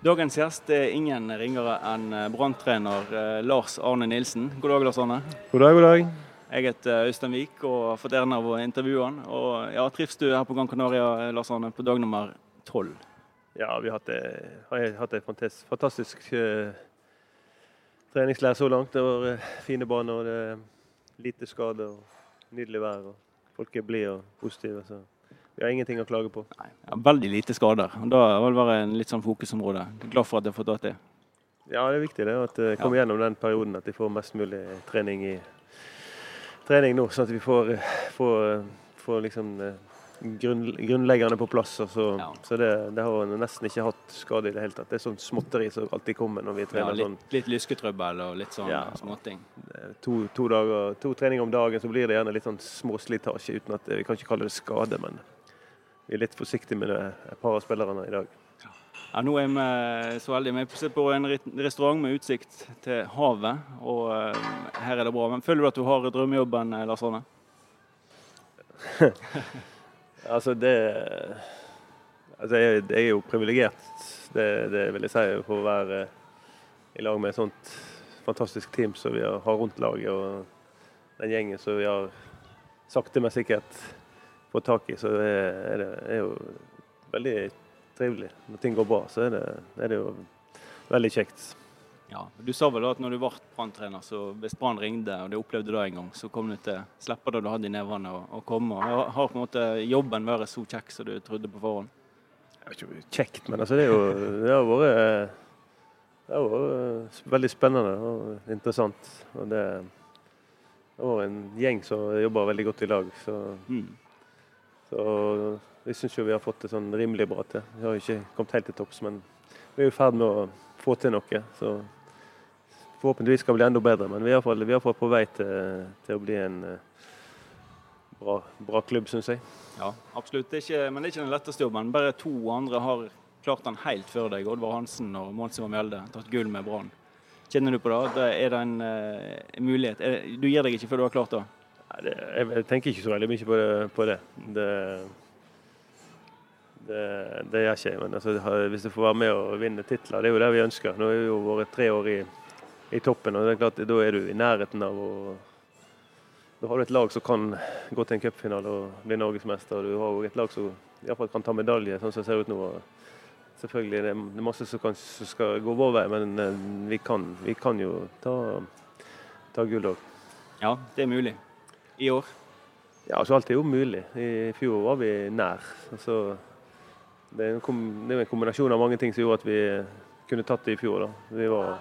Dagens gjest er ingen ringere enn Brann-trener eh, Lars Arne Nilsen. God dag, Lars Arne. God dag, god dag. Jeg heter Øystein Vik og har fått æren av å intervjue han. Og ja, Trives du her på Gran Canaria, Lars Arne, på dag nummer tolv? Ja, vi har hatt, har hatt en fantastisk, fantastisk uh, treningsleir så langt. Det var uh, fine baner, og det er lite skader og nydelig vær. og Folk er blide og positive. så vi har ingenting å klage på. Nei, veldig lite skader. Da vil det være en litt sånn fokusområde. Glad for at jeg har fått tatt det. Ja, det er viktig det, at de kommer ja. gjennom den perioden at de får mest mulig trening, i, trening nå. Sånn at vi får, får, får liksom eh, grunn, grunnleggende på plass. Så, ja. så det, det, har nesten ikke hatt skade i det hele tatt. Det er sånn småtteri som alltid kommer når vi trener. Ja, litt, sånn. litt lysketrøbbel og litt sånn ja, småting. To, to, dager, to treninger om dagen, så blir det gjerne litt sånn småslitasje. uten at Vi kan ikke kalle det skade, men vi er litt forsiktige med det, et par av spillerne i dag. Ja, nå er vi så heldige. Vi sitter på en restaurant med utsikt til havet, og uh, her er det bra. Men Føler du at du har drømmejobben, eh, Lars Arne? altså, det altså, jeg, jeg, er jo privilegert, det, det, vil jeg si, for å være i lag med et sånt fantastisk team som vi har rundt laget. Og den gjengen som vi har sakte, men sikkert få tak i, så er det er jo veldig trivelig. Når ting går bra, så er det, er det jo veldig kjekt. Ja, Du sa vel da at når du ble Brann-trener, så hvis Brann ringte og du opplevde det en gang, så kom du til å slippe det du hadde i nevene og, og komme. Og har på en måte jobben vært så kjekk som du trodde på forhånd? Det er ikke kjekt, men altså det, er jo, det har vært det har vært veldig spennende og interessant. Og det, det vært en gjeng som jobber veldig godt i lag. Så mm. Så jeg syns jo vi har fått det sånn rimelig bra til. Vi har ikke kommet helt til topps, men vi er i ferd med å få til noe. Så forhåpentligvis skal det bli enda bedre. Men vi er iallfall, på vei til, til, å bli en eh, bra, bra klubb, syns jeg. Ja, absolutt. Det ikke, men det er ikke den letteste jobben. Bare to andre har klart den helt før deg. Oddvar Hansen og Mons Ivar Mjelde. Tatt gull med Brann. Kjenner du på det? det er det en, uh, mulighet? Du gir deg ikke før du har klart det? Jeg tenker ikke så veldig mye på det. Det. det, det, gjør ikke jeg. Men altså, hvis jeg får være med og vinne titler, det er jo det vi ønsker. Nå har vi jo vært tre år i, i, toppen, og det er klart, da er du i nærheten av å Da har du et lag som kan gå til en cupfinale og bli norgesmester. Og du har et lag som iallfall kan ta medalje, sånn som det ser ut nå. Selvfølgelig det er masse som, kan, som skal gå vår vei, men eh, vi kan, vi kan jo ta, ta gull òg. Ja, det er mulig i år? Ja, altså Alt er jo mulig. I fjor var vi nær. Altså, det, er en, kombinasjon av mange ting som gjorde at vi kunne tatt det i fjor. Vi var,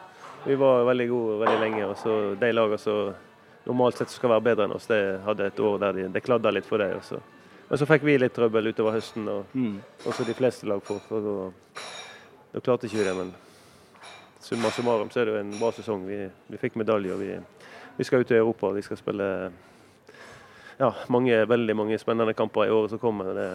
vi var veldig gode veldig lenge. og så De lagene som normalt sett skal være bedre enn oss, det hadde et år der de, det kladda litt for det. Også. Men så fikk vi litt trøbbel utover høsten, og mm. også de fleste lag får. Da klarte ikke vi det. Men summa summarum så er det jo en bra sesong. Vi, vi fikk medalje, og vi, vi skal ut i Europa. Vi skal spille ja, mange, veldig mange spennende kamper i året som kommer. Det,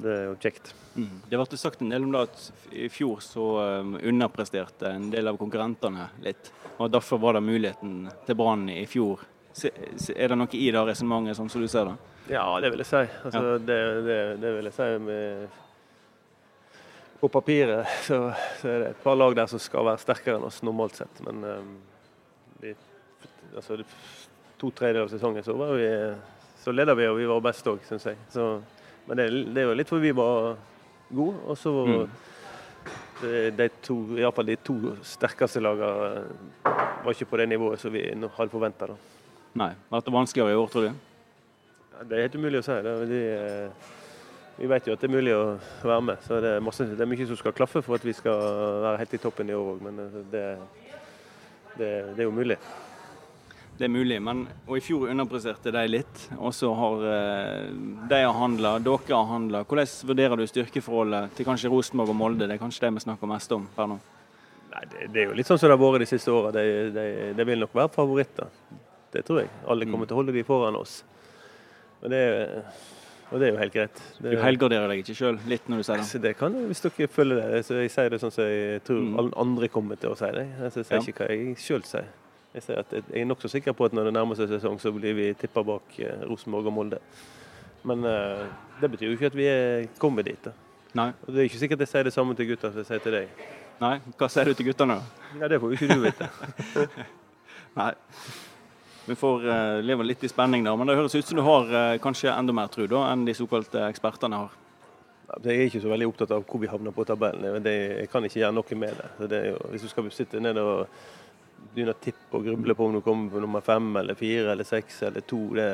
det er jo kjekt. Mm. Det ble sagt en del om det at i fjor så um, underpresterte en del av konkurrentene litt. og Derfor var det muligheten til Brann i fjor. Er det noe i det resonnementet, sånn som du ser det? Ja, det vil jeg si. Altså, ja. det, det, det, vil jeg si med På papiret så, så, er det et par lag der som skal være sterkere enn oss normalt sett. Men um, vi, altså, to tredjedeler av sesongen så, var vi, så leda vi, og vi var best òg, syns jeg. Så, men det, det, er jo litt fordi vi var gode. Og så mm. de to, iallfall de to sterkeste lagene var ikke på det nivået som vi hadde forventa. Nei. Vært det vanskeligere i år, tror du? Det er helt umulig å si. Det, de, vi vet jo at det er mulig å være med. så Det er, masse, det er mye som skal klaffe for at vi skal være helt i toppen i år òg. Men det, det, det er jo mulig. Det er mulig, men og i fjor underpresterte de litt. Og så har eh, de har handla, dere har handla. Hvordan vurderer du styrkeforholdet til kanskje Rosenborg og Molde? Det er kanskje det vi snakker mest om per nå? Nei, det, det, er jo litt sånn som det har vært de siste åra. De, de, de, vil nok være favoritter. Det tror jeg. Alle kommer mm. til å holde de foran oss. Men det, og det er jo helt greit. Det, du helgarderer deg ikke sjøl litt når du sier det? Det kan jeg, hvis dere følger det. Så jeg sier det sånn som jeg tror mm. alle andre kommer til å si det. Jeg sier ja. ikke hva jeg sjøl sier. Jeg, jeg er nokså sikker på at når det nærmer seg sesong, så blir vi tippa bak eh, Rosenborg og Molde. Men uh, det betyr jo ikke at vi er kommet dit. Da. Nei. Og Det er ikke sikkert jeg sier det samme til gutta som jeg sier til deg. Nei, hva sier du til guttene da? Ja, Det får jo ikke du vite. Nei. Vi får uh, leve litt i spenning der, men det høres ut som du har uh, kanskje enda mer tro da, enn de såkalte ekspertene har. Jeg er ikke så veldig opptatt av hvor vi havner på tabellen. Det, jeg kan ikke gjøre noe med det. Så det jo, hvis du skal sitte ned og begynne å tippe og gruble på om du kommer på nummer fem eller fire eller seks eller to, det,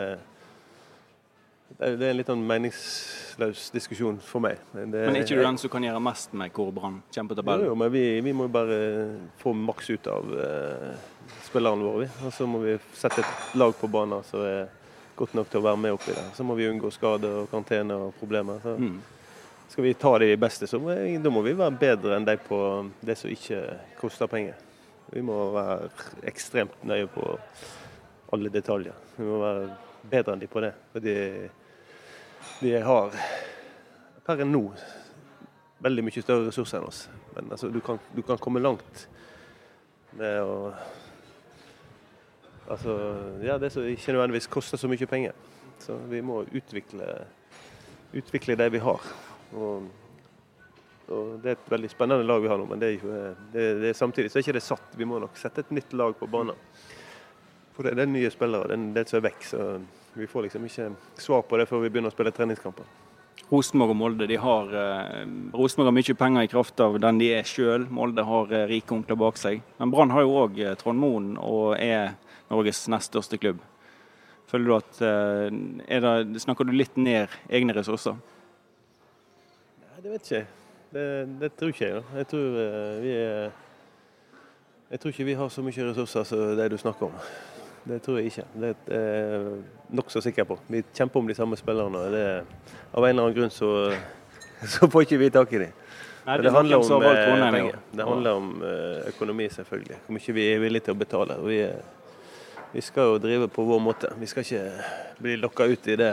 det er en litt sånn meningsløs diskusjon for meg. Det, men er ikke du den som kan gjøre mest med hvor Brann kommer på tabellen? Jo, jo men vi, vi, må bare få maks ut av uh, spillerne våre. Og så må vi sette et lag på banen som er godt nok til å være med oppi det. Så må vi unngå skader og karantene og problemer. Så. Mm. Skal vi ta de beste, så må, da må vi være bedre enn de på det som ikke koster penger. Vi må være ekstremt nøye på alle detaljer. Vi må være bedre enn de på det. Fordi de har per nå veldig mye større ressurser enn oss. Men altså, du, kan, du, kan, komme langt med å Altså, ja, det som ikke nødvendigvis koster så mye penger. Så vi må utvikle, utvikle det vi har. Og, og Det er et veldig spennende lag vi har nå, men det er, ikke, det, det er samtidig så er ikke det satt. Vi må nok sette et nytt lag på banen. For det, det er nye spillere, det er det som er vekk. Så vi får liksom ikke svar på det før vi begynner å spille treningskamper. Rosenborg og Molde de har eh, Rosenborg har mye penger i kraft av den de er sjøl. Molde har eh, rike onkler bak seg. Men Brann har jo òg eh, Trond Moen og er Norges nest største klubb. Føler du at eh, det, Snakker du litt ned egne ressurser? Nei, det vet ikke jeg. Det, det, tror ikke jeg. Jeg tror eh, vi er Jeg tror ikke vi har så mye ressurser som det du snakker om. Det tror jeg ikke. Det er jeg nokså sikker på. Vi kjemper om de samme spillerne. Det, er, Av en eller annen grunn så, så får ikke vi tak i dem. Nei, det, handler om eh, penger. Det handler om eh, økonomi, selvfølgelig. Hvor mye vi er villige til å betale. Vi, vi, skal jo drive på vår måte. Vi skal ikke bli lokka ut i det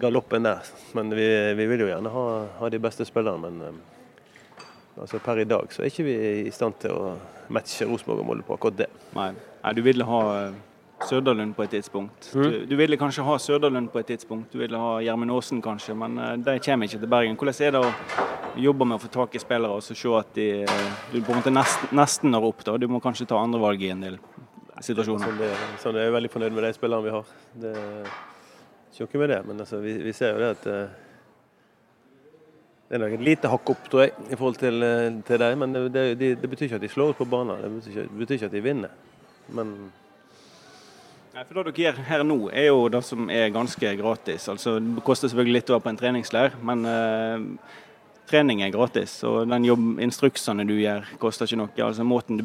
galoppen der. Men vi, vi vil jo gjerne ha, ha de beste spillerne. Men eh, altså per i dag så er ikke vi i stand til å matche Rosenborg og Molde på akkurat det. Nei. Nei, du ville ha eh, Sørdalund på et tidspunkt. Mm. Du, du, ville kanskje ha Sørdalund på et tidspunkt. Du ville ha Gjermund Aasen kanskje, men uh, de kommer ikke til Bergen. Hvordan er det å jobbe med å få tak i spillere og så se at de, du på en måte nesten, nesten når opp? da? Du må kanskje ta andre valg i en del situasjoner. Sånn det, sånn jeg er veldig fornøyd med de spillerne vi har. Det ikke med det, men altså, vi, vi, ser jo det at uh, det er nok et lite hakk opp, tror jeg, i forhold til, til dem. Men det, det, det, betyr ikke at de slår ut på banen. Det betyr ikke, betyr ikke at de vinner men Nei, for Det dere gjør her nå, er jo det som er ganske gratis. Altså, Det koster selvfølgelig litt å være på en treningsleir, men uh, trening er gratis. Og den jobbinstruksene du gjør, koster ikke noe. Altså Måten du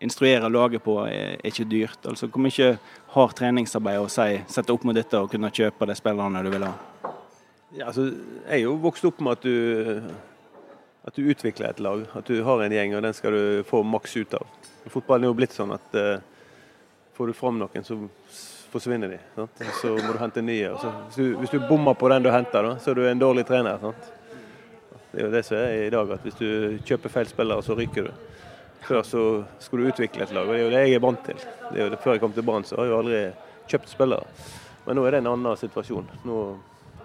instruerer laget på er, ikke dyrt. Altså Hvor mye har treningsarbeid å si, sette opp mot dette og kunne kjøpe de spillerne du vil ha? Ja, altså, jeg er jo vokst opp med at du, at du utvikler et lag. At du har en gjeng, og den skal du få maks ut av. Fotballen er jo blitt sånn at uh, får du fram noen, så forsvinner de. Sant? Så må du hente nye. Hvis, du, hvis, du, bommer på den du henter, så er du en dårlig trener. Sant? Det er jo det som er i dag, at hvis du kjøper feil spillere, så ryker du. Før så skulle du utvikle et lag, og det er jo det jeg er vant til. Det er jo det, før jeg kom til Brann, så har jeg jo aldri kjøpt spillere. Men nå er det en annen situasjon. Nå,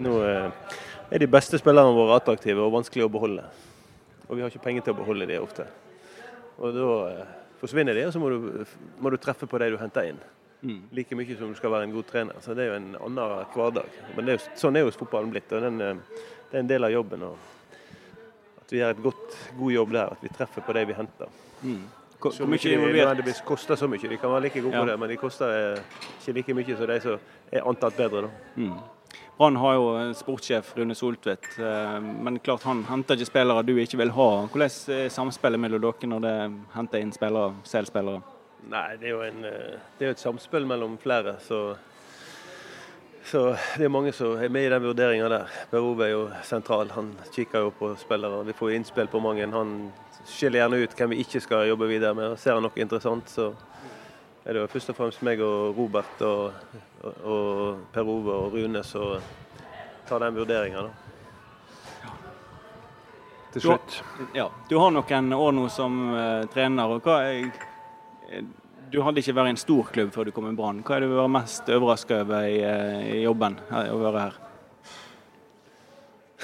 nå eh, er de beste spillerne våre attraktive og vanskelig å beholde. Og vi har ikke penger til å beholde de ofte. Og da eh, forsvinner de, og så må du, må du treffe på det du henter inn. Mm. Like mye som du skal være en god trener. Så Det er jo en annen hverdag. Men er jo, sånn er jo fotballen blitt. og den, eh, Det er en del av jobben. At vi gjør et godt, god jobb der. At vi treffer på det vi henter. Mm. Hvor, mye de koster så mye. De kan være like gode ja. på det, men de koster eh, ikke like mye som de som er antatt bedre. Da. Mm. Brann har jo sportssjef Rune Soltvedt, eh, men klart han henter ikke spillere du ikke vil ha. Hvordan er samspillet mellom dere når det henter inn spillere, selv spillere? Nei, Det er jo en, eh, det er et samspill mellom flere. Så, så, det er mange som er med i den vurderinga der. Per Ove er jo sentral. Han kikker jo på spillere. Vi får innspill på mange. Han skiller gjerne ut hvem vi ikke skal jobbe videre med. Ser han noe interessant, så er det jo først og fremst meg og Robert og, og, og Per Ove og Rune som tar den vurderinga. Til slutt. Du, ja, du har noen år nå som uh, trener. og hva er, Du hadde ikke vært i en stor klubb før du kom i Brann. Hva er det du var mest overraska over i, uh, i, jobben, her, å være her?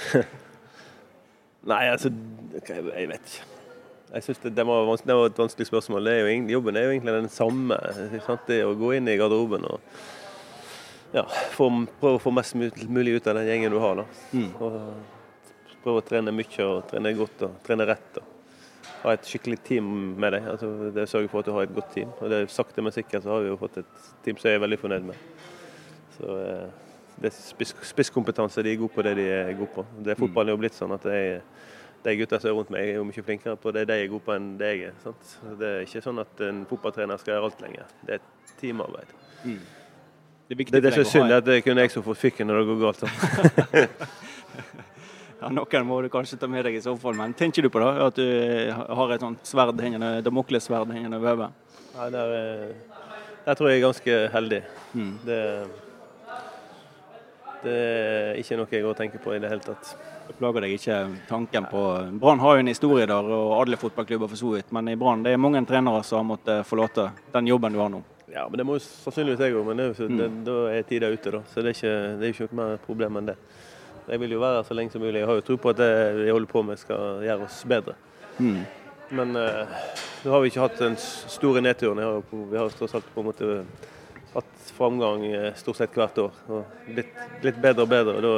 Nei, altså Jeg vet ikke. Jeg synes det, det, var, det, var, et vanskelig spørsmål. Er jo, jobben er jo egentlig den samme. Det å gå inn i garderoben og ja, få, prøve å få mest mulig ut av den gjengen du har. da. Mm. Og prøve å trene mye og trene godt og trene rett. og Ha et skikkelig team med deg. Altså, det Sørge for at du har et godt team. Og det er Sakte, men sikkert så har vi jo fått et team som jeg er veldig fornøyd med. Så eh, det er spiss, Spisskompetanse, de er gode på det de er gode på. Det er Fotballen er jo blitt sånn at jeg de gutta som er rundt meg, er jo mye flinkere på det de er gode på enn det jeg er. Sant? Det er ikke sånn at en fotballtrener skal gjøre alt lenger. Det er teamarbeid. Mm. Det er, det, det er så synd at det kunne jeg som fått fyken når det går galt. ja, Noen må du kanskje ta med deg i så fall, men tenker du på det? At du har et sånt sverd hengende, damoklessverd hengende over hodet? Nei, der, der, tror jeg er ganske heldig. Mm. Det, det er ikke noe jeg går og tenker på i det hele tatt. Plager deg ikke tanken på Brann har jo en historie der, og alle fotballklubber for så vidt. Men i Brann det er mange trenere som har måttet forlate den jobben du har nå. Ja, men det må jo sannsynligvis jeg òg, men det, mm. det, da er tida ute. da. Så det er, ikke, det er ikke noe mer problem enn det. Jeg vil jo være her så lenge som mulig. Jeg har jo tro på at det vi holder på med skal gjøre oss bedre. Mm. Men uh, nå har vi ikke hatt den store nedturen. Har, vi har tross alt på en måte hatt framgang eh, stort sett hvert år. og Blitt, blitt bedre og bedre. og da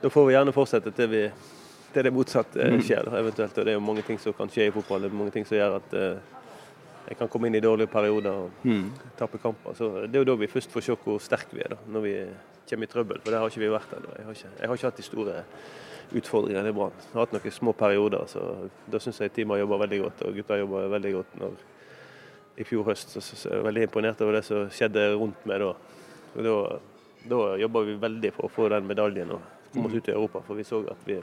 da får vi gjerne fortsette til, vi, til det motsatte mm. skjer. eventuelt. Og Det er jo mange ting som kan skje i fotball. Det er mange ting som gjør at uh, jeg kan komme inn i dårlige perioder og mm. tape kamper. Så Det er jo da vi først får se hvor sterke vi er, da, når vi kommer i trøbbel. For det har ikke vi vært ennå. Jeg, jeg, har ikke hatt de store utfordringene i Brann. Har hatt noen små perioder. så Da syns jeg teamet har jobba veldig godt, og gutta jobba veldig godt. Når, I fjor høst så, så, så jeg er veldig imponert over det som skjedde rundt meg da. Og da, da jobba vi veldig for å få den medaljen. og komme oss ut i Europa. For vi så at vi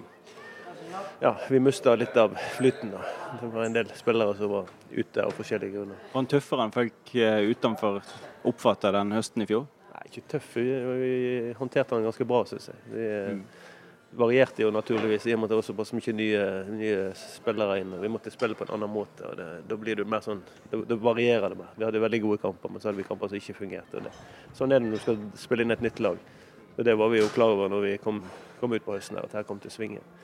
ja, vi mista litt av flyten. da. Det var en del spillere som var ute av forskjellige grunner. Var han tøffere enn folk eh, utenfor oppfatta den høsten i fjor? Nei, ikke tøff. Vi, håndterte den ganske bra, syns jeg. Vi mm. varierte jo naturligvis i og med at det var såpass mye nye, nye spillere inn. Vi måtte spille på en annen måte. og det, Da blir det mer sånn, det, varierer det mer. Vi hadde veldig gode kamper, men så hadde vi kamper som ikke fungerte. Sånn er det når du skal spille inn et nytt lag. Og Det var vi jo klar over når vi kom, kom ut på høsten, at her kom til svingen. svinge.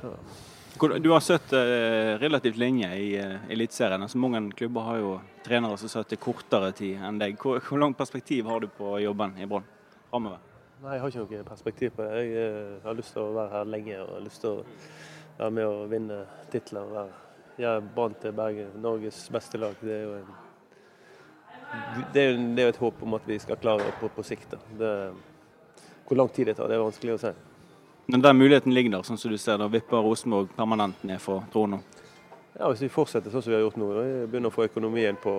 Så. Du har sett eh, relativt lenge i uh, Eliteserien. Altså, mange klubber har jo trenere som satt kortere tid enn deg. Hvor, hvor langt perspektiv har du på jobben i Brann framover? Nei, Jeg har ikke noe perspektiv på det. Jeg uh, har lyst til å være her lenge og har lyst til å være med og vinne titler. Gjøre Brann til Bergen, Norges beste lag. Det er jo en det er, det er et håp om at vi skal klare på, på sikt. Det, hvor lang tid det tar, det er vanskelig å si. Men den muligheten ligger der, sånn som du ser. Da vipper Rosenborg permanent ned fra trona. Ja, hvis vi fortsetter sånn som vi har gjort nå, begynner å få økonomien på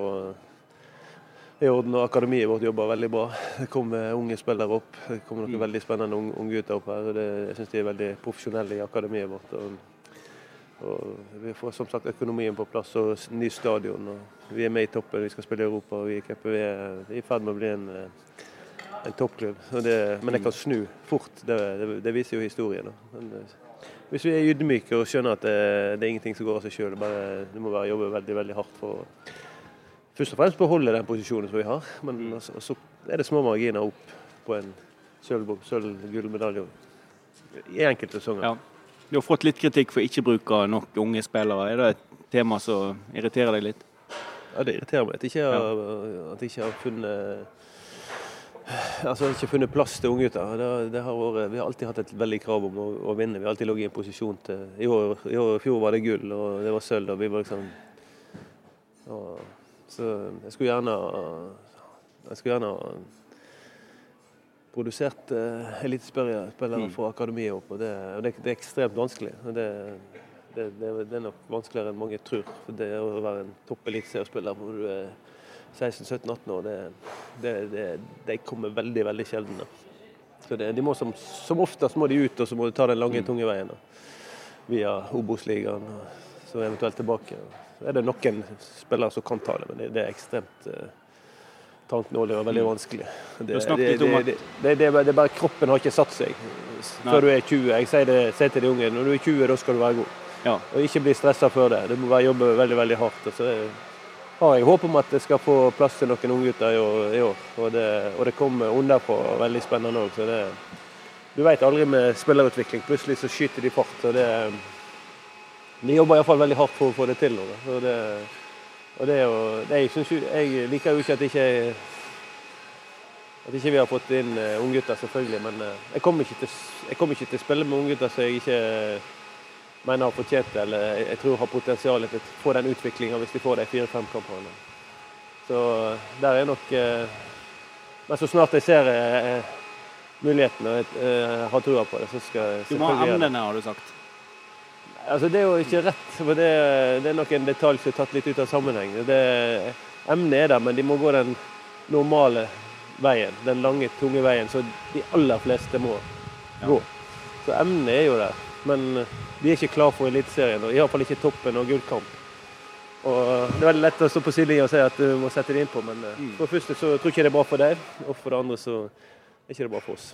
i orden. og Akademiet vårt jobber veldig bra. Det kommer unge spillere opp. Det kommer noen mm. veldig spennende unge gutter opp her. Det, jeg syns de er veldig profesjonelle i akademiet vårt. Og og vi får som sagt økonomien på plass og ny stadion. og Vi er med i toppen, vi skal spille i Europa og vi er, vi er i ferd med å bli en, eh, en toppklubb. Det, men det kan snu fort, det, det, viser jo historien. Men, eh, hvis vi er ydmyke og skjønner at det, det er ingenting som går av seg sjøl, du må bare jobbe veldig veldig hardt for å først og fremst beholde den posisjonen som vi har. Men mm. altså, så er det små marginer opp på en sølv-gullmedalje i enkelte sesonger. Ja. Du har fått litt kritikk for ikke bruk av nok unge spillere. Er det et tema som irriterer deg litt? Ja, det irriterer meg at jeg ikke har, jeg ikke har funnet Altså ikke funnet plass til unggutter. Vi har alltid hatt et veldig krav om å, å vinne. Vi har alltid ligget i en posisjon til I år, i år, fjor var det gull, og det var sølv. og vi var liksom og, Så jeg skulle gjerne jeg skulle gjerne produsert uh, elitespillere mm. fra akademiet opp, og det, og det, det, er ekstremt vanskelig. Det, det, det, er nok vanskeligere enn mange tror. For det å være en topp eliteseriespiller hvor du er 16-17-18 år, det, kommer veldig, veldig sjelden. Så de må som, som, oftest må de ut, og så må de ta den lange, mm. tunge veien. Via Obos-ligaen, og så eventuelt tilbake. Så er det noen spillere som kan ta det, men det, er ekstremt eh, tanknåler og veldig mm. vanskelig. Det, det, det, det, er bare kroppen har ikke satt seg før du er 20. Jeg sier, det, sier til de unge når du er 20, da skal du være god. Ja. Og ikke bli stressa før det. Du må bare jobbe veldig veldig hardt. Og så har jeg håp om at det skal få plass til noen unggutter i, år. Og, det, og det kommer underfra veldig spennende òg. Du vet aldri med spillerutvikling. Plutselig så skyter de fart. og det, De jobber iallfall veldig hardt for å få det til. Og det, og det jo, det, jeg, synes, jeg liker jo ikke at ikke at ikke vi har fått inn uh, unggutter, selvfølgelig. Men eh, jeg kommer ikke, til, jeg kommer ikke til å spille med unggutter som jeg ikke mener har fortjent det, eller jeg, tror har potensial til å få den utviklinga hvis de får de fire-fem kampene. Så der er nok eh, Men så snart jeg ser eh, muligheten og jeg eh, har trua på det, så skal jeg Du må ha emnene, har du sagt. Altså, det er jo ikke rett, for det, det er nok en detalj som er tatt litt ut av sammenheng. Det, emnet er der, men de må gå den normale veien. Den lange, tunge veien som de aller fleste må gå. Så emnet er jo der. Men de er ikke klar for Eliteserien, og iallfall ikke toppen og gullkamp. Og Det er veldig lett å stå på sidelinja og si at du må sette det innpå, men eh, Mm. for det første så tror jeg ikke det er bra for deg, og for det andre så er ikke det bra for oss.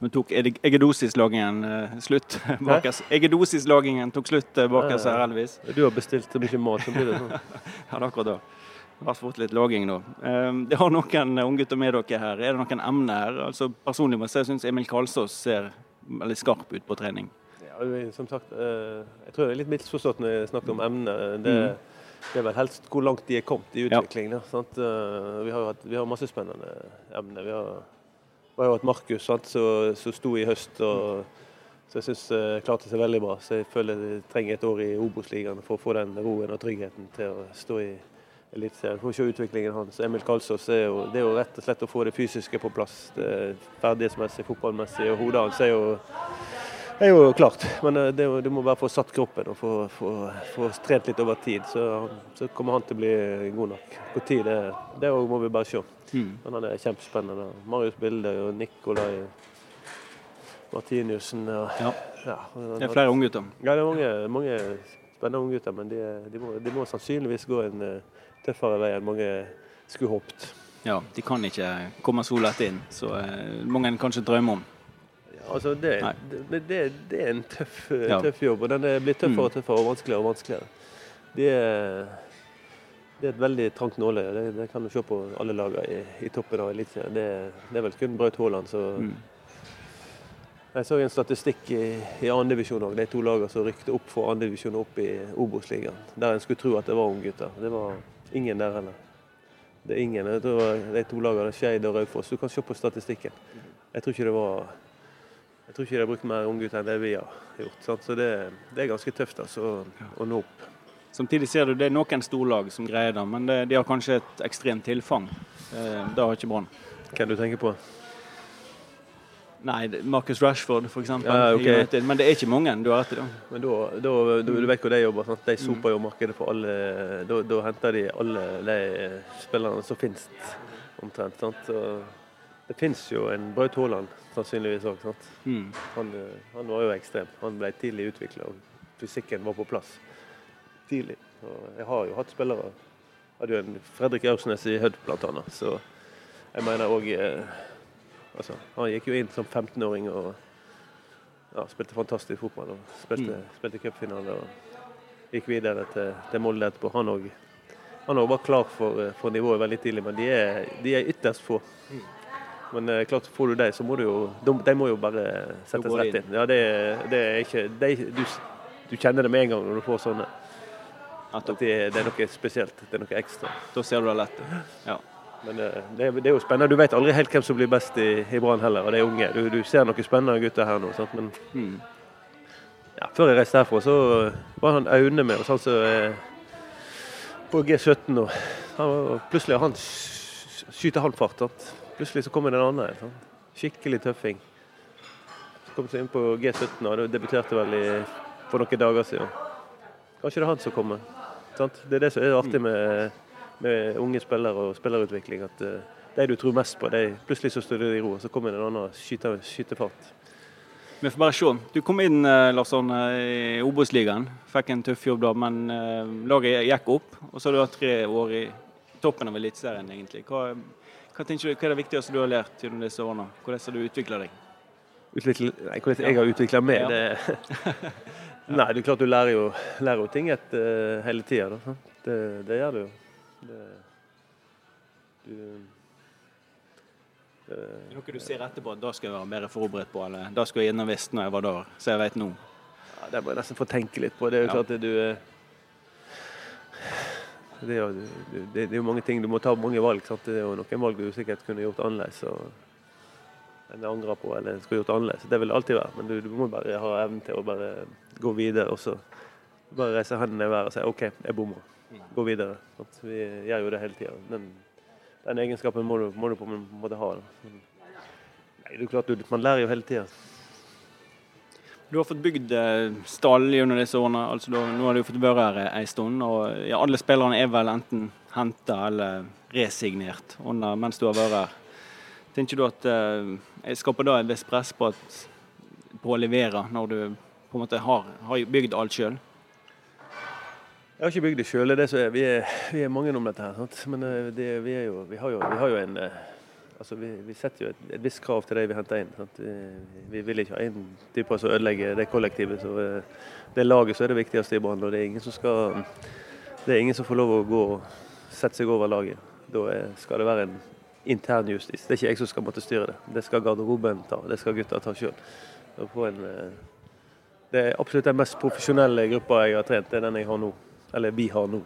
Men tok eggedosislagingen eh, slutt bak oss? Egedosislagingen tok slutt eh, bak oss her, heldigvis. Du har bestilt så mye mat, så blir det sånn. Ja, akkurat det. Det har fått litt laging nå. Eh, Det har noen unggutter med dere her. Er det noen emner her? Altså, personlig må jeg si jeg syns Emil Kalsås ser veldig skarp ut på trening. Ja, som sagt, eh, jeg tror det er litt misforstått når jeg snakker om emnet. Det, det er vel helst hvor langt de er kommet i utviklingen. Ja. Eh, Vi har, hatt, vi har masse spennende emner. Vi har, vi har hatt Markus som sto i høst. og så jeg syns uh, klarte seg veldig bra. Så jeg føler jeg trenger et år i Obos-ligaen for å få den roen og tryggheten til å stå i Eliteserien. Får se utviklingen hans. Emil Kalsås er jo, det er jo rett og slett å få det fysiske på plass. Det Ferdighetsmessig, fotballmessig. Og hodet hans er jo er jo klart, men eh, det, du må bare få satt kroppen og få, få, få trent litt over tid. Så, så kommer han til å bli god nok. Hvor tid det, det må vi bare se. Mm. Men han er kjempespennende. Marius Bilde og Nikolai Martinussen. Og, Ja. ja, Det er flere unggutter. Ja, det er mange, mange spennende unggutter, men de, de, må, de må sannsynligvis gå en eh, tøffere vei enn mange skulle håpet. Ja, de kan ikke komme så lett inn, så eh, mange kanskje drømmer om. Altså det, det, det, det er en tøff, Ja. tøff jobb, og den blir tøffere Mm. og tøffere og vanskeligere og vanskeligere. Det er, det er et veldig trangt nåløye. Det, det kan du se på alle lagene i, i toppen av Eliteserien. Det, det er vel kun Braut Haaland som Mm. Jeg så en statistikk i, i andredivisjon òg. De to lagene som rykte opp fra andredivisjon og opp i Obos-ligaen. Der en skulle tro at det var unggutter. Det var ingen der heller. Det er ingen. Jeg tror de to lagene, Skeid og Raufoss. Du kan se på statistikken. Jeg tror ikke det var jeg tror ikke de har brukt mer unggutter enn det vi har gjort. Sant? Så det, det er ganske tøft altså, å, nå opp. Samtidig ser du det er noen storlag som greier det, men det, de har kanskje et ekstremt tilfang. Eh, det har ikke Brann. Hvem du tenker på? Nei, Marcus Rashford f.eks. Ja, okay. Men det er ikke mange, du har i det. Men da, da, du, du vet hvor de jobber. Sant? De soper jo markedet for alle. Da, da henter de alle de spillerne som finnes, omtrent. Sant? Så det finnes jo en Braut Haaland sannsynligvis òg. Mm. Han, eh, han var jo ekstrem. Han ble tidlig utvikla, og fysikken var på plass tidlig. Og jeg har jo hatt spillere. Hadde jo en Fredrik Aursnes i Hødd bl.a. Så jeg mener òg altså, Han gikk jo inn som 15-åring og ja, spilte fantastisk fotball. og Spilte, Mm. spilte cupfinale og gikk videre til, til Molde etterpå. Han òg han var klar for, eh, for nivået veldig tidlig, men de er, de er ytterst få. Men eh, klart, får du dem, så må du jo De, de må jo bare settes rett inn. Ja, det, det er ikke de, du, du kjenner det med en gang når du får sånne. At det, det er noe spesielt. Det er noe ekstra. Da ser du det lett. Ja. Men eh, det, er- det jo spennende. Du vet aldri helt hvem som blir best i, i Brann heller, og de unge. Du, du ser noen spennende gutter her nå. Sant? Men Mm. ja, før jeg reiste herfra, så var han Aune med oss, han som er på G17 nå. Han plutselig har han skyter halv fart. Sant? Plutselig så kommer det en annen. Sånn. Skikkelig tøffing. Så kom seg inn på G17 og debuterte vel i, for noen dager siden. Kanskje det er han som kommer. Sant? Det er det som er artig med, med unge spillere og spillerutvikling. At uh, de du tror mest på, de, plutselig så står det i ro, og så kommer det en annen skyter, skytefart. Vi får bare se. Du kom inn Larsson, i Obos-ligaen. Fikk en tøff jobb da, men eh, laget gikk opp. Og så har du hatt tre år i toppen av Eliteserien, egentlig. Hva, hva, du, hva er det viktigste du har lært gjennom disse årene? Hvordan har du utvikla deg? Utvikle, nei, hvordan jeg har utvikla meg, Ja. det Nei, det er klart du lærer jo, lærer jo ting etter, hele tida. Det, det gjør du jo. Det, du, Det er noe du ser etterpå at da skal jeg være mer forberedt på, eller da skal jeg gjerne visst når jeg var der, så jeg vet nå? Ja, det må jeg nesten få tenke litt på. Det er jo Ja. klart at du eh, det er, jo, det, det er jo mange ting, Du må ta mange valg. Sant? Det er jo noen valg du sikkert kunne gjort annerledes. Og, jeg angrer på eller skulle gjort annerledes. Det vil det alltid være. Men du, du må bare ha evnen til å bare gå videre. Og så bare reise hendene i været og si OK, jeg bommer. Gå videre. Sant? Vi gjør jo det hele tida. Den, den egenskapen må du, må du på en måte ha. Da. Nei, det er klart, du, Man lærer jo hele tida. Du har fått bygd eh, stall gjennom disse årene. altså da, Nå har du fått være her en stund. og ja, Alle spillerne er vel enten henta eller resignert under, mens du har vært her. Tenker du at eh, skaper da et visst press på, at, på å levere, når du på en måte har, har bygd alt sjøl? Jeg har ikke bygd det sjøl. Vi, vi er mange om dette. her, sant? Men eh, det, vi, jo, vi, har jo, vi har jo en eh, altså vi, vi setter jo et, et visst krav til de vi henter inn. Vi, vi vil ikke ha en typer som ødelegger det kollektivet. Så eh, det laget som er det viktigste i Brann. Det er ingen som skal det er ingen som får lov å gå og sette seg over laget. Da er, skal det være en intern justis. Det er ikke jeg som skal måtte styre det. Det skal garderoben ta. Det skal gutta ta sjøl. Det er absolutt den mest profesjonelle gruppa jeg har trent. Det er den jeg har nå. Eller vi har nå.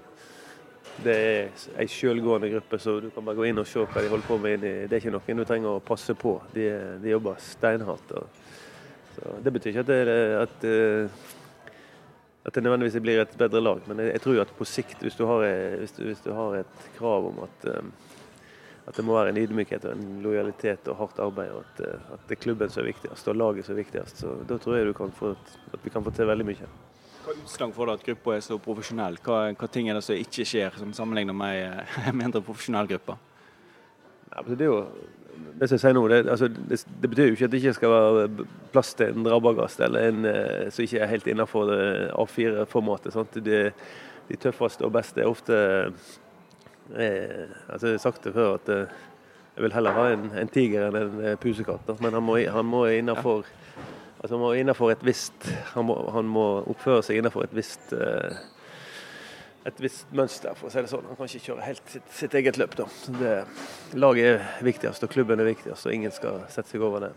Det er ei sjølgående gruppe, så du kan bare gå inn og se hva de holder på med. Det er ikke noen du trenger å passe på. De, de jobber steinhardt. det betyr ikke at det, at, eh, at det nødvendigvis blir et bedre lag, men jeg, jeg tror at på sikt, hvis du har, eh, hvis du, hvis du har et krav om at, eh, at det må være en ydmykhet og en lojalitet og hardt arbeid, og at, at det er klubben som er viktigst og laget som er viktigst, så da tror jeg kan få, at vi kan få til veldig mye. Hva utslag for det at gruppa er så profesjonell? Hva, hva ting er det som ikke skjer, som sammenligner med en mindre profesjonell gruppe? Ja, det jo det nå, det, altså, det, betyr jo ikke at det ikke skal være plass til en rabagast eller en eh, som ikke er helt innenfor A4-formatet. De, tøffeste og beste er ofte eh, altså Jeg har sagt det før at eh, jeg vil heller ha en, en tiger enn en eh, pusekatt. Men han må, han må innenfor altså, han må visst han må, han må oppføre seg innenfor et visst eh, et visst mønster, for å si det sånn. Han kan ikke kjøre helt sitt, sitt eget løp. da. Det, laget er viktigst, og klubben er viktigst, og ingen skal sette seg over det.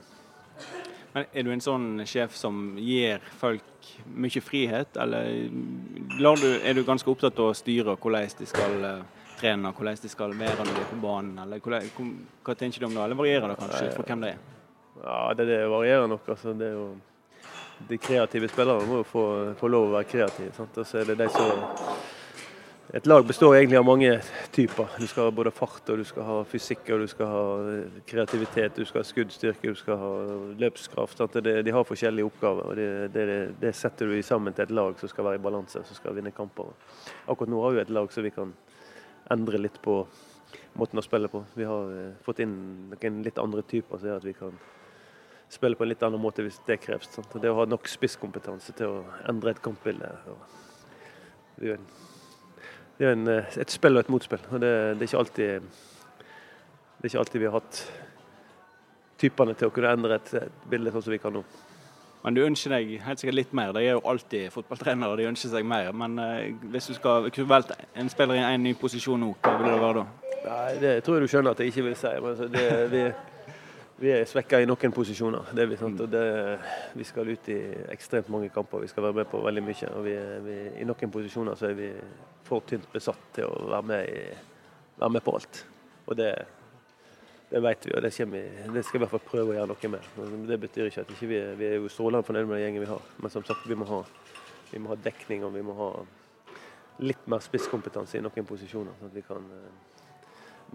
Men Er du en sånn sjef som gir folk mye frihet, eller du, er du ganske opptatt av å styre hvordan de skal eh, trene, hvordan de skal være når de er på banen? eller Hva, Hva tenker du om det, eller varierer det kanskje for hvem det er? Ja, det, det varierer nok. altså. Det er jo, de kreative spillerne må jo få, få lov å være kreative. Sant? Og så er de som et lag består egentlig av mange typer. Du skal ha både fart, og du skal ha fysikk, og du skal ha eh, kreativitet, du skal ha skuddstyrke, du skal ha løpskraft. Det, de har forskjellige oppgaver. og det, det, det setter du sammen til et lag som skal være i balanse, som skal vinne kamper. Akkurat nå har vi et lag som vi kan endre litt på måten å spille på. Vi har eh, fått inn noen litt andre typer som gjør at vi kan spille på en litt annen måte hvis det kreves. Sant? Det å ha nok spisskompetanse til å endre et kampbilde. og Det er jo en det er en, eh, et spill og et motspill. og det, det, er alltid, det er ikke alltid vi har hatt typene til å kunne endre et, et bilde sånn som vi kan nå. Men du ønsker deg helt sikkert litt mer. De er jo alltid fotballtrenere, de ønsker seg mer. Men eh, hvis du skal kunne valgt en spiller i en ny posisjon nå, hva vil det være da? Nei, Det tror jeg du skjønner at jeg ikke vil si. Men altså, det, vi, vi er svekka i noen posisjoner. Det er vi, sant? Og det, vi skal ut i ekstremt mange kamper. Vi skal være med på veldig mye. Og vi, vi, I noen posisjoner så er vi for tynt besatt til å være med, i, være med på alt. Og det, det vet vi, og det, vi- det skal vi i hvert fall prøve å gjøre noe med. Det betyr ikke at ikke vi, vi er jo strålende fornøyd med den gjengen vi har. Men som sagt, vi må ha, vi må ha dekning og vi må ha litt mer spisskompetanse i noen posisjoner. sånn at vi kan eh,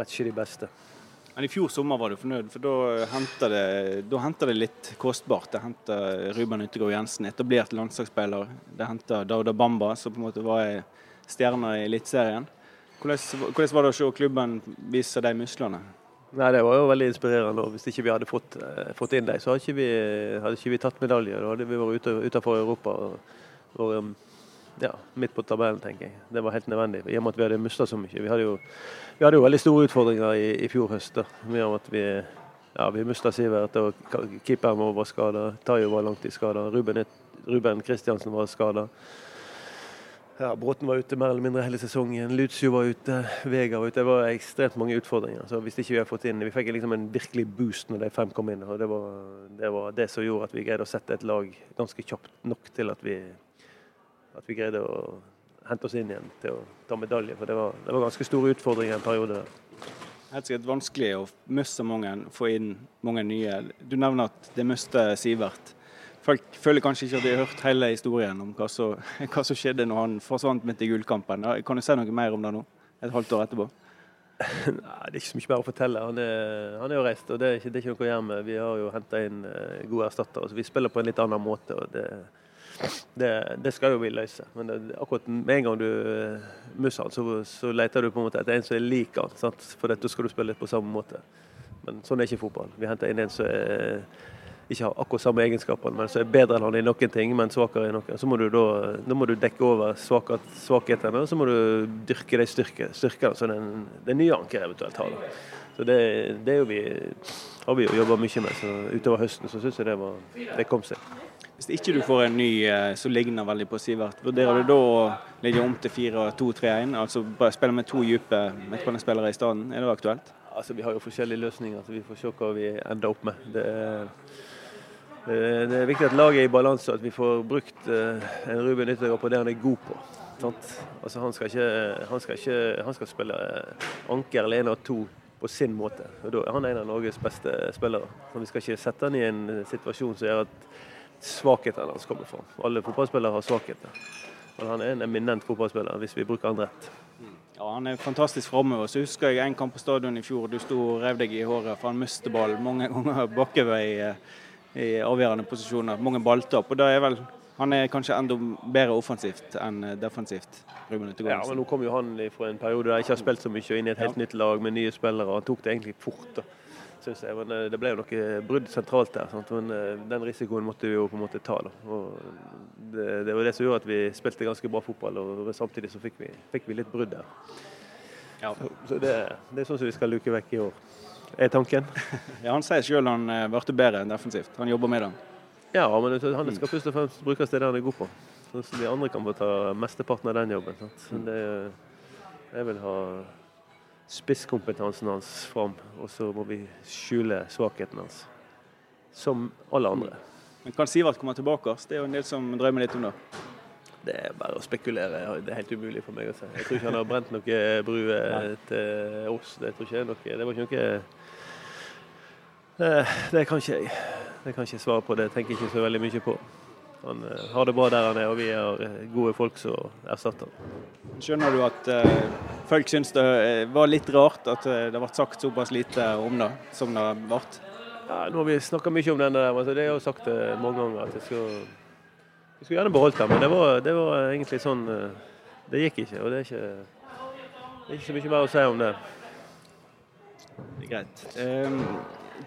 matche de beste. Men I fjor sommer var du fornøyd, for da henta det, det litt kostbart. Det henta Ruben Yttergård Jensen, etablert landslagsspiller. Det henta Dauda Bamba, som på en måte var ei stjerne i Eliteserien. Hvordan, hvordan var det å se klubben vise de musklene? Nei, Det var jo veldig inspirerende. og Hvis ikke vi hadde fått, eh, fått inn dem, så hadde ikke, vi, hadde ikke vi tatt medalje. Da hadde vi vært ute, utenfor Europa. og um, ja, midt på tabellen, tenker jeg. Det var helt nødvendig. I og med at vi hadde mista så mye. Vi hadde jo, vi hadde jo veldig store utfordringer i, i fjor høst. da. Med at vi, ja, vi mista Sivert, og keeperen vår var skada. Tayo var langtidsskada. Ruben, Ruben Kristiansen var skada. ja, Bråten var ute mer eller mindre hele sesongen. Lutzio var ute. Vega var ute. Det var ekstremt mange utfordringer. så hvis ikke Vi hadde fått inn, vi fikk liksom en virkelig boost når de fem kom inn. og Det var det, var det som gjorde at vi greide å sette et lag ganske kjapt nok til at vi, at vi greide å hente oss inn igjen til å ta medalje. For det var, det var ganske store utfordringer en periode. der. Helt sikkert vanskelig å miste mange, få inn mange nye. Du nevner at det mister Sivert. Folk føler kanskje ikke at de har hørt hele historien om hva som, hva som skjedde når han forsvant midt i gullkampen. Kan du si noe mer om det nå, et halvt år etterpå? Nei, Det er ikke så mye mer å fortelle. Han er, han er jo reist, og det er, ikke, det er ikke noe å gjøre med. Vi har jo henta inn uh, gode erstattere. så Vi spiller på en litt annen måte. og det, det, det skal jo vi løse. Men det, akkurat med en gang du uh, musser han, så, så, leter du på en måte etter en som er lik. Sant? For da skal du spille litt på samme måte. Men sånn er ikke fotball. Vi henter inn en som er ikke har akkurat samme egenskaper, men som er bedre enn han i noen ting, men svakere i noen. Så må du da, da må du dekke over svakhetene, og så må du dyrke de styrke, styrkene som den, den nye anker eventuelt har. Så det, det vi, har vi jo jobba mye med. så Utover høsten så syns jeg det, var, det kom seg. Hvis ikke du får en ny eh, som ligner veldig på Sivert, vurderer du da å legge om til 4-2-3-1? Altså bare spille med to dype midtbanespillere i stedet? Er det aktuelt? Altså, Vi har jo forskjellige løsninger, så vi får se hva vi ender opp med. Det er det er viktig at laget er i balanse, at vi får brukt eh, en Ruben Yttergård på det han er god på. Altså, han, skal ikke, han, skal ikke, han skal spille eh, anker eller en av to på sin måte. Og da er han en av Norges beste spillere. Så vi skal ikke sette han i en situasjon som gjør at svakhetene hans kommer fra. Alle fotballspillere har svakheter. Men han er en eminent fotballspiller hvis vi bruker han rett. Ja, Han er fantastisk framover. Så husker jeg en kamp på stadion i fjor. Du sto og rev deg i håret for han mistet ball mange ganger bakkevei i avgjørende posisjoner. Mange balltap. og da er vel han er kanskje enda bedre offensivt enn defensivt. Ruben Ja, men Nå kom jo han fra en periode der jeg ikke har spilt så mye, og inn i et helt ja. nytt lag med nye spillere. Han tok det egentlig fort. da, synes jeg. Men eh, Det ble jo noe brudd sentralt der. Sant? Men eh, Den risikoen måtte vi jo på en måte ta. det, det var det som gjorde at vi spilte ganske bra fotball, og samtidig så fikk vi, fikk vi litt brudd der. Ja. Så, så det, det er sånn som vi skal luke vekk i år er tanken. ja, Han sier selv han eh, ble bedre enn defensivt. Han jobber med det. Ja, men han skal først og fremst brukes til det han er god på. Så de andre kan få ta mesteparten av den jobben. Sant? Det, jeg vil ha spisskompetansen hans fram, og så må vi skjule svakheten hans. Som alle andre. Men Kan Sivert komme tilbake? Det er jo en del som drømmer litt om det. Det er bare å spekulere. Det er helt umulig for meg å si. Jeg tror ikke han har brent noe brue til oss. Det, tror ikke noe, det var ikke noe Eh, det kan ikke jeg. Det kan ikke svare på. Det tenker jeg ikke så veldig mye på. Han eh, har det bra der han er, og vi har eh, gode folk som erstatter Skjønner du at uh, folk syns det var litt rart at det ble sagt såpass lite om det som det ble? Ja, nå har vi snakka mye om den der, men det har jeg sagt det mange ganger. at jeg skulle, jeg skulle gjerne beholdt den, men det var, det var, egentlig sånn Det gikk ikke. Og det er ikke, det er ikke så mye mer å si om det. Det er greit. Um,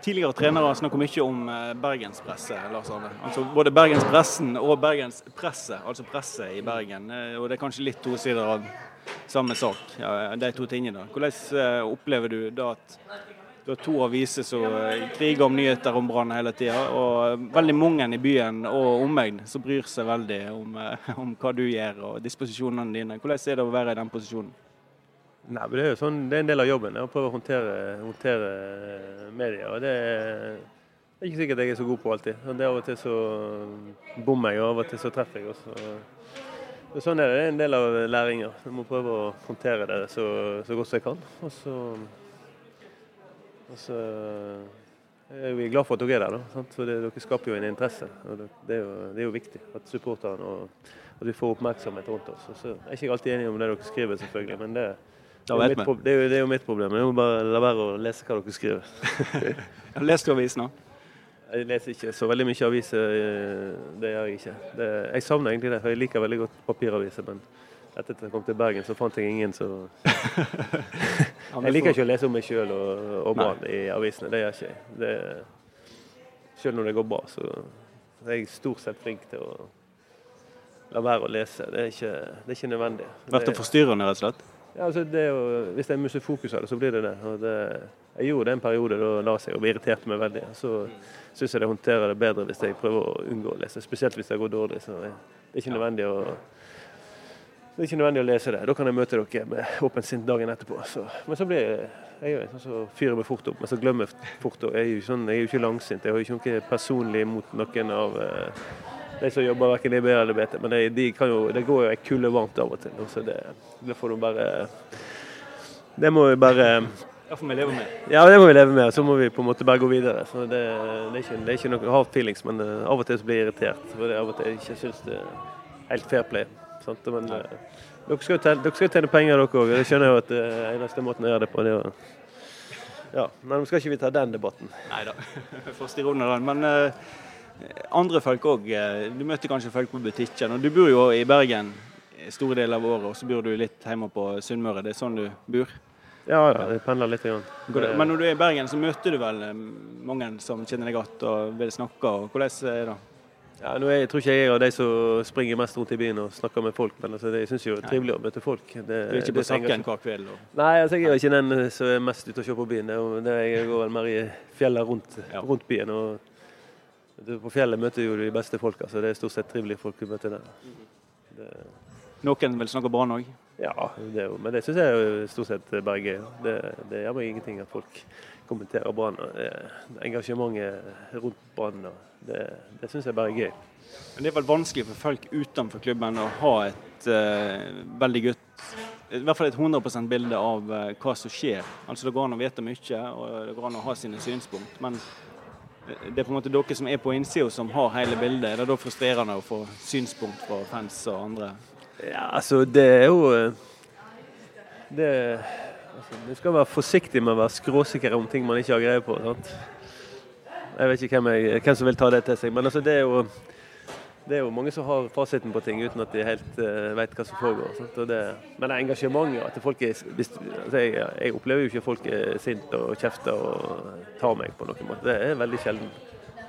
tidligere trenere snakker mye om eh, bergenspresset. Lars Arne. Altså både bergenspressen og bergenspresset, altså presset i Bergen. Eh, og Det er kanskje litt to sider av samme sak, ja, de to tingene. Hvordan eh, opplever du da at du har to aviser som kriger om nyheter om Brann hele tida, og veldig mange i byen og omegn som bryr seg veldig om, om hva du gjør og disposisjonene dine. Hvordan er det å være i den posisjonen? Nei, men Det er jo sånn, det er en del av jobben å prøve å håndtere, håndtere media. og det er, er ikke sikkert jeg er så god på alltid. Det Av og til så bommer jeg, og av og til så treffer jeg. Også. Sånn er det. Det er en del av læringa. Jeg må prøve å håndtere det så, så godt som jeg kan. Og så, og så er vi glad for at dere er der, da, sant? for det, dere skaper jo en interesse. og det, er jo, det, er jo, viktig at supporterne og at vi får oppmerksomhet rundt oss. Og så er jeg ikke alltid enig om det dere skriver, selvfølgelig, men det, det, er, det, er jo, det er jo mitt problem. Jeg må bare la være å lese hva dere skriver. Leser du avis nå? Jeg leser ikke så veldig mye aviser. Eh, det gjør jeg ikke. Det, jeg savner egentlig det, for jeg liker veldig godt papiraviser. Men etter at jeg kom til Bergen, så fant jeg ingen så Jeg liker ikke å lese om meg sjøl og, og Brann i avisene. Det gjør ikke jeg. Sjøl når det går bra, så er jeg stort sett flink til å la være å lese. Det er ikke, det er ikke nødvendig. Vært forstyrrende, rett og slett? Ja, altså jo, hvis det er fokus av det, så blir det det. det. Jeg gjorde det en periode da la seg og irriterte meg veldig. Så syns jeg det håndterer det bedre hvis jeg prøver å unngå å lese, spesielt hvis det går dårlig. Så det er ikke nødvendig å det er ikke nødvendig å lese det. Da kan jeg møte dere med åpent sinn dagen etterpå. Så, men så blir jeg, jeg er jo sånn som fyrer meg fort opp, men så glemmer jeg fort. Jeg er jo, sånn, jeg er jo ikke langsint. Jeg har jo ikke noe personlig mot noen av eh, de som jobber verken i BR eller BT. Men det, de de går jo ei kulde varmt av og til. Så det, det får du bare Det må vi bare det får vi leve med. Ja, det må vi leve med. Så må vi på en måte bare gå videre. Så det, det, er, ikke, det er ikke noe hard feelings, men uh, av og til så blir jeg irritert. For det, av og til ikke syns det er helt fair play. Sant? Men uh, dere skal jo tjene, penger, dere òg. Det skjønner jeg jo at det uh, eneste måten å gjøre det på, det er ja, Men nå skal ikke vi ta den debatten. Nei da, får styre unna den. Men uh, andre folk òg. Du møter kanskje folk på butikken. Og du bor jo i Bergen store deler av året, og så bor du litt hjemme på Sunnmøre. Det er sånn du bor? Ja, ja, jeg pendler litt. Igjen. Men når du er i Bergen, så møter du vel mange som kjenner deg godt og vil snakke. og Hvordan er det? Ja, nå er, jeg tror ikke jeg er av de som springer mest rundt i byen og snakker med folk, men altså, det, jeg syns jo det er trivelig å møte folk. Det, du er ikke på Sakken hver kveld? Og... Nei, altså, jeg er ikke den som er mest ute og ser på byen. Det, jeg går vel mer i fjellet rundt, rundt byen. og På fjellet møter du de beste folka, så det er stort sett trivelige folk du møter der. Det... Noen vil snakke Brann òg? Ja, det jo, men det syns jeg er stort sett bare gøy. Det, det gjør meg ingenting at folk kommenterer Brann. Engasjementet rundt Brann. Det, det syns jeg bare er gøy. Men Det er vel vanskelig for folk utenfor klubben å ha et uh, veldig godt i hvert fall et 100 bilde av uh, hva som skjer. Altså Det går an å vite mye og det går an å ha sine synspunkt. Men eh, det er på en måte dere som er på innsida som har hele bildet. Er det da frustrerende å få synspunkt fra fans og andre? Ja, altså det er jo det, altså, Du skal være forsiktig med å være skråsikker om ting man ikke har greie på. sant? Jeg vet ikke hvem, jeg, hvem, som vil ta det til seg. Men altså, det, er jo, det, er jo, mange som har fasiten på ting uten at de helt uh, vet hva som foregår. Det, men det engasjementet at folk er, altså, jeg, jeg, opplever jo ikke at folk er sinte og kjefter og tar meg på noen måte. Det er veldig sjelden.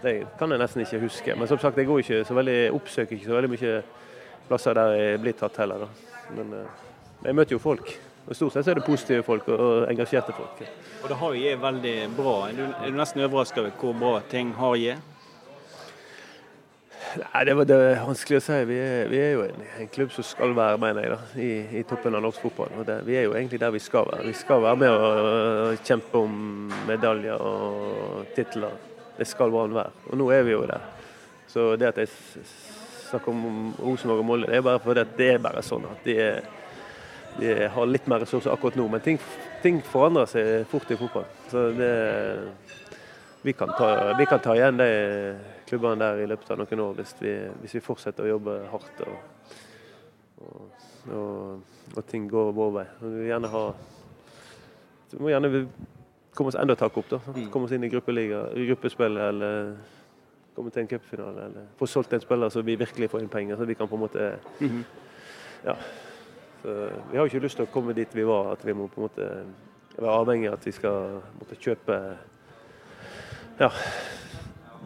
Det kan jeg nesten ikke huske. Men som sagt, jeg går ikke så veldig, oppsøker ikke så veldig mye plasser der jeg blir tatt heller. Da. Men uh, jeg møter jo folk. Og Stort sett er det positive folk og engasjerte folk. Og det har jo gitt veldig bra. Er du, er du nesten overraska over hvor bra ting har gitt? Nei, det, var, det er vanskelig å si. Vi er, vi er jo en, en, klubb som skal være da, i, i toppen av norsk fotball. Og det, vi er jo egentlig der vi skal være. Vi skal være med å kjempe om medaljer og titler. Det skal Brann være. Og nå er vi jo der. Så det at jeg snakker om Rosenborg og Molde, det er bare fordi det er bare sånn at de er de har litt mer ressurser akkurat nå. Men ting, ting forandrer seg fort i fotball. Så det, vi, kan ta, vi kan ta igjen de klubbene der i løpet av noen år hvis vi, hvis vi fortsetter å jobbe hardt og, og, og, og ting går vår vei. Vi vil gjerne ha vi må gjerne komme oss enda et hakk opp. da. Mm. Komme oss inn i gruppeliga, gruppespill eller komme til en cupfinale. Eller få solgt en spiller så vi virkelig får inn penger, så vi kan på en måte mhm. ja, så vi har jo ikke lyst til å komme dit vi var, at vi må på en måte være avhengig av at vi skal måtte kjøpe ja,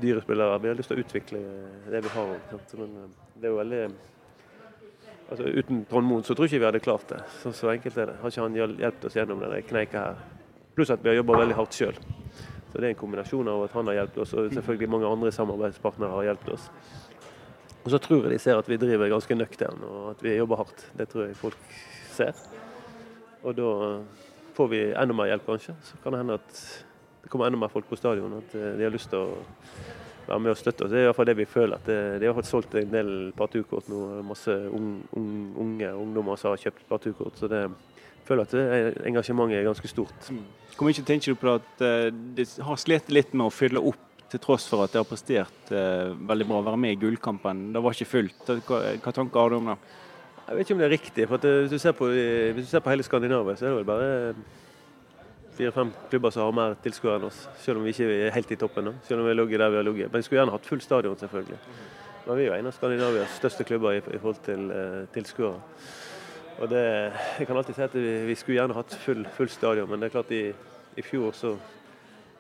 dyre spillere. Vi har lyst til å utvikle det vi har. Men eh, det er jo veldig altså Uten Trond Moen så tror jeg ikke vi hadde klart det. Så, så enkelt er det. Har ikke han hjulpet oss gjennom denne kneika her. Pluss at vi har jobba veldig hardt sjøl. Så det er en kombinasjon av at han har hjulpet oss, og selvfølgelig mange andre samarbeidspartnere har hjulpet oss. Og så tror jeg de ser at vi driver ganske nøktern og at vi jobber hardt. Det tror jeg folk ser. Og da får vi enda mer hjelp, kanskje. Så kan det hende at det kommer enda mer folk på stadion. At eh, de har lyst til å være med og støtte oss. Det er iallfall det vi føler. at De har solgt en del partukort nå. Masse unge ungdommer som har kjøpt partukort. Så det, føler at engasjementet er ganske stort. Hvor mye tenker du på at eh, de har slitt litt med å fylle opp til tross for at de har prestert eh, veldig bra, å være med i gullkampen. Det var ikke fullt. Hva, hva tanker har du om det? Jeg vet ikke om det er riktig. for at, eh, hvis, du ser på, hvis du ser på hele Skandinavia, så er det vel bare fire-fem klubber som har mer tilskuere enn oss. Selv om vi ikke er helt i toppen. Da. Selv om vi har ligget der vi har ligget. Men vi skulle gjerne hatt full stadion, selvfølgelig. Men vi er jo en av Skandinavias største klubber i, i forhold til uh, tilskuere. Og det, jeg kan alltid si at vi, vi skulle gjerne hatt full, full stadion, men det er klart i, i fjor så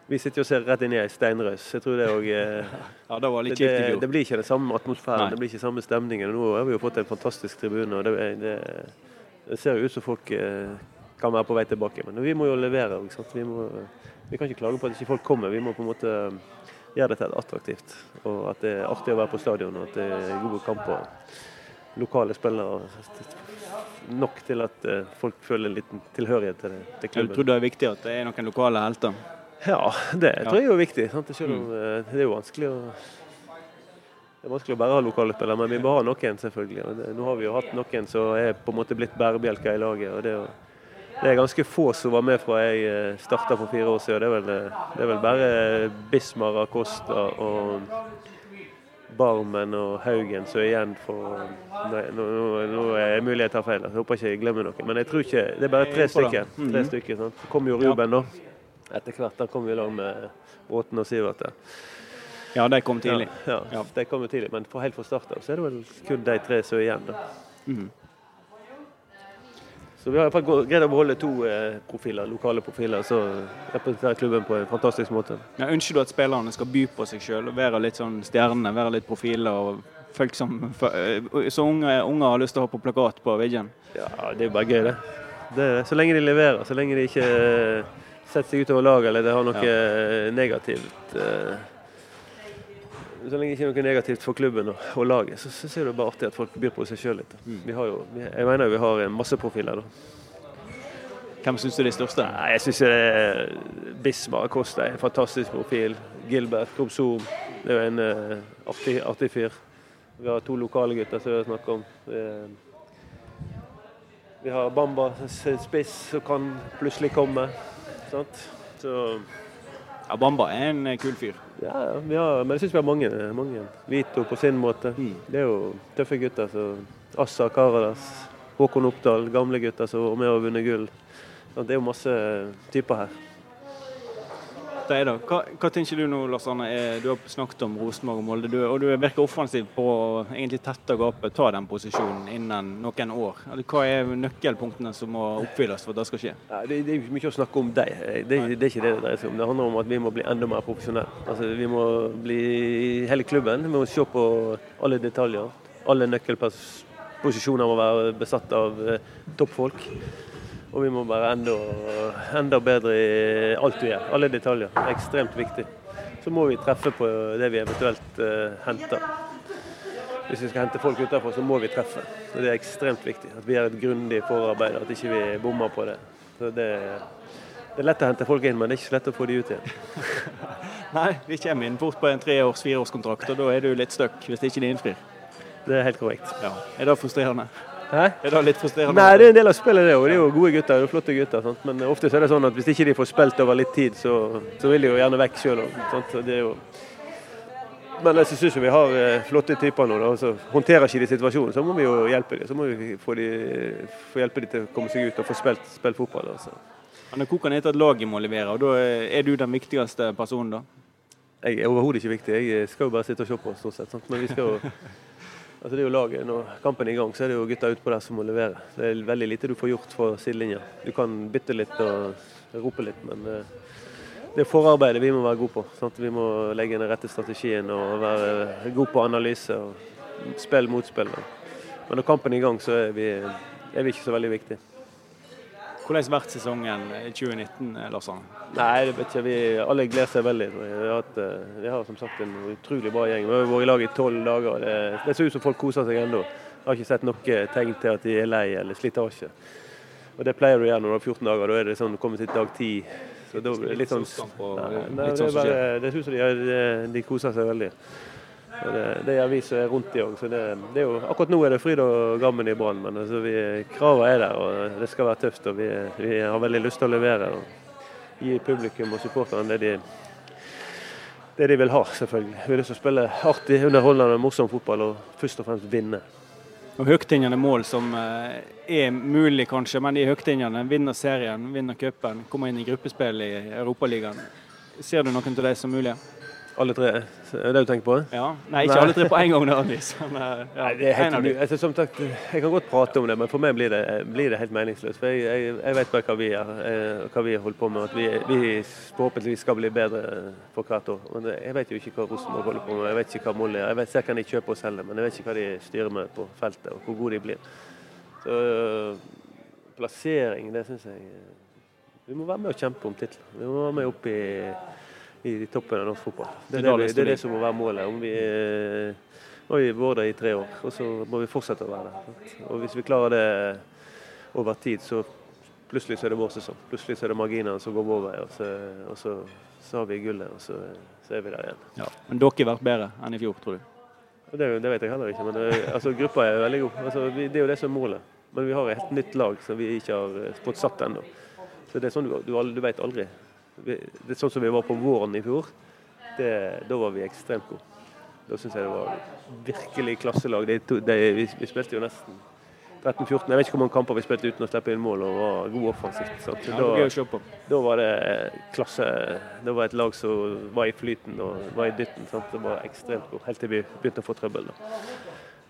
vi sitter jo og ser rett inn i ei steinrøys. Jeg tror det òg eh, ja, det, det, det, det, blir ikke den samme atmosfæren, Nei. det blir ikke samme stemningen. Nå har vi jo fått en fantastisk tribune. og Det, ser jo ut som folk eh, kan være på vei tilbake. Men vi må jo levere. Vi, må, vi, kan ikke klage på at ikke folk kommer. Vi må på en måte eh, gjøre det til attraktivt. Og at det er artig å være på stadion, og at det er gode kamper. Lokale spillere nok til at uh, folk føler en liten tilhørighet til, det, til klubben. Du tror det er viktig at det er noen lokale helter? Ja, det jeg tror jeg er viktig. Sant? Selv om uh, det er jo vanskelig å det er vanskelig å bare ha lokale spillere, men vi må ha noen, selvfølgelig. Nå har vi jo hatt noen som er på en måte blitt bærebjelker i laget. og det er, det er ganske få som var med fra jeg starta for fire år siden. Det er vel, det er vel bare Bismar Acosta og Barmen og Haugen som er igjen for Nei, nå, nå, er det mulig jeg tar feil, jeg håper ikke jeg glemmer noe. Men jeg tror ikke Det er bare tre stykker. Tre mhm. stykker sant? Så kom jo Ruben da. Etter hvert da kom vi i lag med Bråten og Sivert. Ja, de kom tidlig. Ja, ja, de kom tidlig, men for helt fra start av så er det vel kun de tre som er igjen. da. Mm. Så vi har i hvert fall greid å beholde to eh, profiler, lokale profiler som representerer klubben på en fantastisk måte. Ja, ønsker du at spillerne skal by på seg og være litt sånn stjerne, være litt profiler? og folk som eh, Så unge, unge har lyst til å ha på plakat på veggen? Ja, det er jo bare gøy, det. det. Så lenge de leverer, så lenge de ikke eh, setter seg utover laget eller det har noe ja. negativt. Så lenge det ikke er noe negativt for klubben og, og laget, så syns jeg det er bare artig at folk byr på seg sjøl litt. Mm. Vi har jo, jeg mener vi har masse profiler. da. Hvem syns du er de største? Nei, jeg syns Bismar Costa er en fantastisk profil. Gilbert Kobzoom det er jo en uh, artig, artig, fyr. Vi har to lokale gutter som vi har snakket om. Vi, vi har Bamba spiss som kan plutselig komme. Sant? Så ja, Bamba er en kul fyr. Ja, har, men jeg syns vi har mange, mange. Vito på sin måte. Mm. Det er jo tøffe gutter. Så Assa Karadas, Håkon Oppdal, gamle gutter som var med og vunnet gull. Det er jo masse typer her. Det da. Hva, hva tenker du nå, Lars Arne? Du har snakket om Rosenborg og Molde, du, og du virker offensiv på å egentlig tette gapet, ta den posisjonen innen noen år. Hva er nøkkelpunktene som må oppfylles for at det skal skje? Ja, det, det, er mye å snakke om deg. Det, det, er ikke det det dreier seg om. Det handler om at vi må bli enda mer profesjonelle. Altså, vi må bli hele klubben. Vi må se på alle detaljer. Alle nøkkelposisjoner må være besatt av eh, toppfolk. Og vi må være enda, enda, bedre i alt vi gjør. Alle detaljer. Det er ekstremt viktig. Så må vi treffe på det vi eventuelt uh, henter. Hvis vi skal hente folk utenfor, så må vi treffe. Og Det er ekstremt viktig. At vi gjør et grundig forarbeid, at ikke vi ikke bommer på det. Så det, det er lett å hente folk inn, men det er ikke så lett å få de ut igjen. Nei, vi kommer inn fort på en treårs, fireårskontrakt, og da er du litt stuck hvis ikke de innfrir. Det er helt korrekt. Ja. Er det frustrerende? Hæ? Er det litt frustrerende? Nei, det er en del av spillet, det Og De er jo gode gutter. og flotte gutter. Sant? Men ofte er det sånn at hvis ikke de får spilt over litt tid, så, så vil de jo gjerne vekk sjøl jo... Men jeg syns vi har eh, flotte typer nå. Da. Altså, håndterer ikke de situasjonen, så må vi jo hjelpe dem. Så må vi få, de, få hjelpe dem til å komme seg ut og få spilt, spilt fotball. Altså. Men det koker ned til at laget må levere, og da er du den viktigste personen, da? Jeg er overhodet ikke viktig. Jeg skal jo bare sitte og se på, stort sett. Sant? Men vi skal jo Altså det er jo laget. Når kampen er i gang, så er det jo gutta utpå der som må levere. Det er veldig lite du får gjort fra sidelinja. Du kan bytte litt og rope litt, men eh, det er forarbeidet vi må være gode på. Sant? Vi må legge den rette strategien og være gode på analyse og spill mot spill. Men når kampen er i gang, så er vi, er vi ikke så veldig viktige. Hvordan har vært sesongen 2019, Lars Arne? Nei, det vet ikke. Vi, alle gleder seg veldig. Vi har, hatt, eh, vi har som sagt en utrolig bra gjeng. Vi har vært i lag i tolv dager. Det, det, ser ut som folk koser seg ennå. Jeg har ikke sett noe tegn til at de er lei eller slitasje. Og Det pleier du å gjøre når du har 14 dager. Da er det sånn kommer til dag 10. Så da blir det litt sånn, nei, nei, det, er bare, det ser ut som de, de koser seg veldig. Det, det, gjør vi som er rundt de òg. Akkurat nå er det fryd og gammen i Brann, men altså, vi, kravene er der. og Det skal være tøft. og vi, vi, har veldig lyst til å levere. og Gi publikum og supporterne det de, det de vil ha, selvfølgelig. Vi har lyst til å spille artig, underholdende, morsom fotball og først og fremst vinne. Og Høgtingene mål som eh, er mulig, kanskje, men de høgtingene vinner serien, vinner cupen, kommer inn i gruppespill i Europaligaen. Ser du noen av de som mulige? Alle tre? Er det det du tenker på? Ja. Nei, ikke Nei. alle tre på en gang nødvendigvis. Eh, ja. Det altså, som sagt, jeg kan godt prate om det, men for meg blir det, blir det helt meningsløst. For jeg, jeg, jeg, vet bare hva vi er, eh, hva vi har holdt på med. At vi, vi forhåpentligvis skal bli bedre for hvert år. Men jeg vet jo ikke hva Rosenborg holder på med. Jeg vet ikke hva Molly er. Jeg vet, ser hva de kjøper og selger, men jeg vet ikke hva de styrer med på feltet, og hvor gode de blir. Så plassering, det syns jeg Vi må være med og kjempe om tittelen. Vi må være med opp i i toppen av norsk fotball. Det er det, det, er det som må være målet. Om vi, nå har vi vært der i tre år, og så må vi fortsette å være der. Og Hvis vi klarer det over tid så plutselig så er det vår sesong. Plutselig så er det marginene som går vår vei, og så, og så, så har vi gullet, og så, så er vi der igjen. Ja. Men dere har vært bedre enn i fjor, tror du? Det, det vet jeg heller ikke, men det, altså, gruppa er veldig god. Altså, vi, det er jo det som er målet. Men vi har et helt nytt lag som vi ikke har eh, fått satt ennå. Så det er sånn du, du, du vet aldri. Det er sånn som vi var på våren i fjor. Det, da var vi ekstremt gode. Da syns jeg det var virkelig klasselag. De to- de, vi, vi spilte jo nesten 13-14. Jeg vet ikke hvor mange kamper vi spilte uten å slippe inn mål og var god offensivt. Så da, da var det klasse Det var et lag som var i flyten og var i dytten. Sant? Det var ekstremt god, helt til vi begynte å få trøbbel. Da.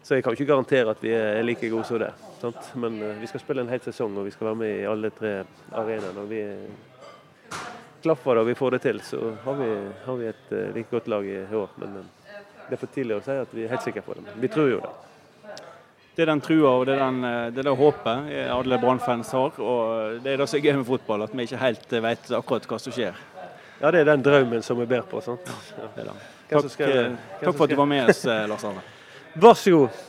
Så jeg kan ikke garantere at vi er like gode som det. Sant? Men eh, vi skal spille en hel sesong, og vi skal være med i alle tre arenaene. Klaffer og vi får det til, så har vi, har vi et eh, like godt lag i år. Men eh, det er for tidlig å si at vi er helt sikre på det. Vi tror jo det. Det er den trua og det er, den, eh, det er det håpet alle Brann-fans har. Og det er det som er gøy med fotball, at vi ikke helt eh, vet akkurat hva som skjer. Ja, det er den drømmen som vi ber på. Sant? Ja. Takk, eh, takk for at du var med oss, eh, Lars Arne. Vær så god.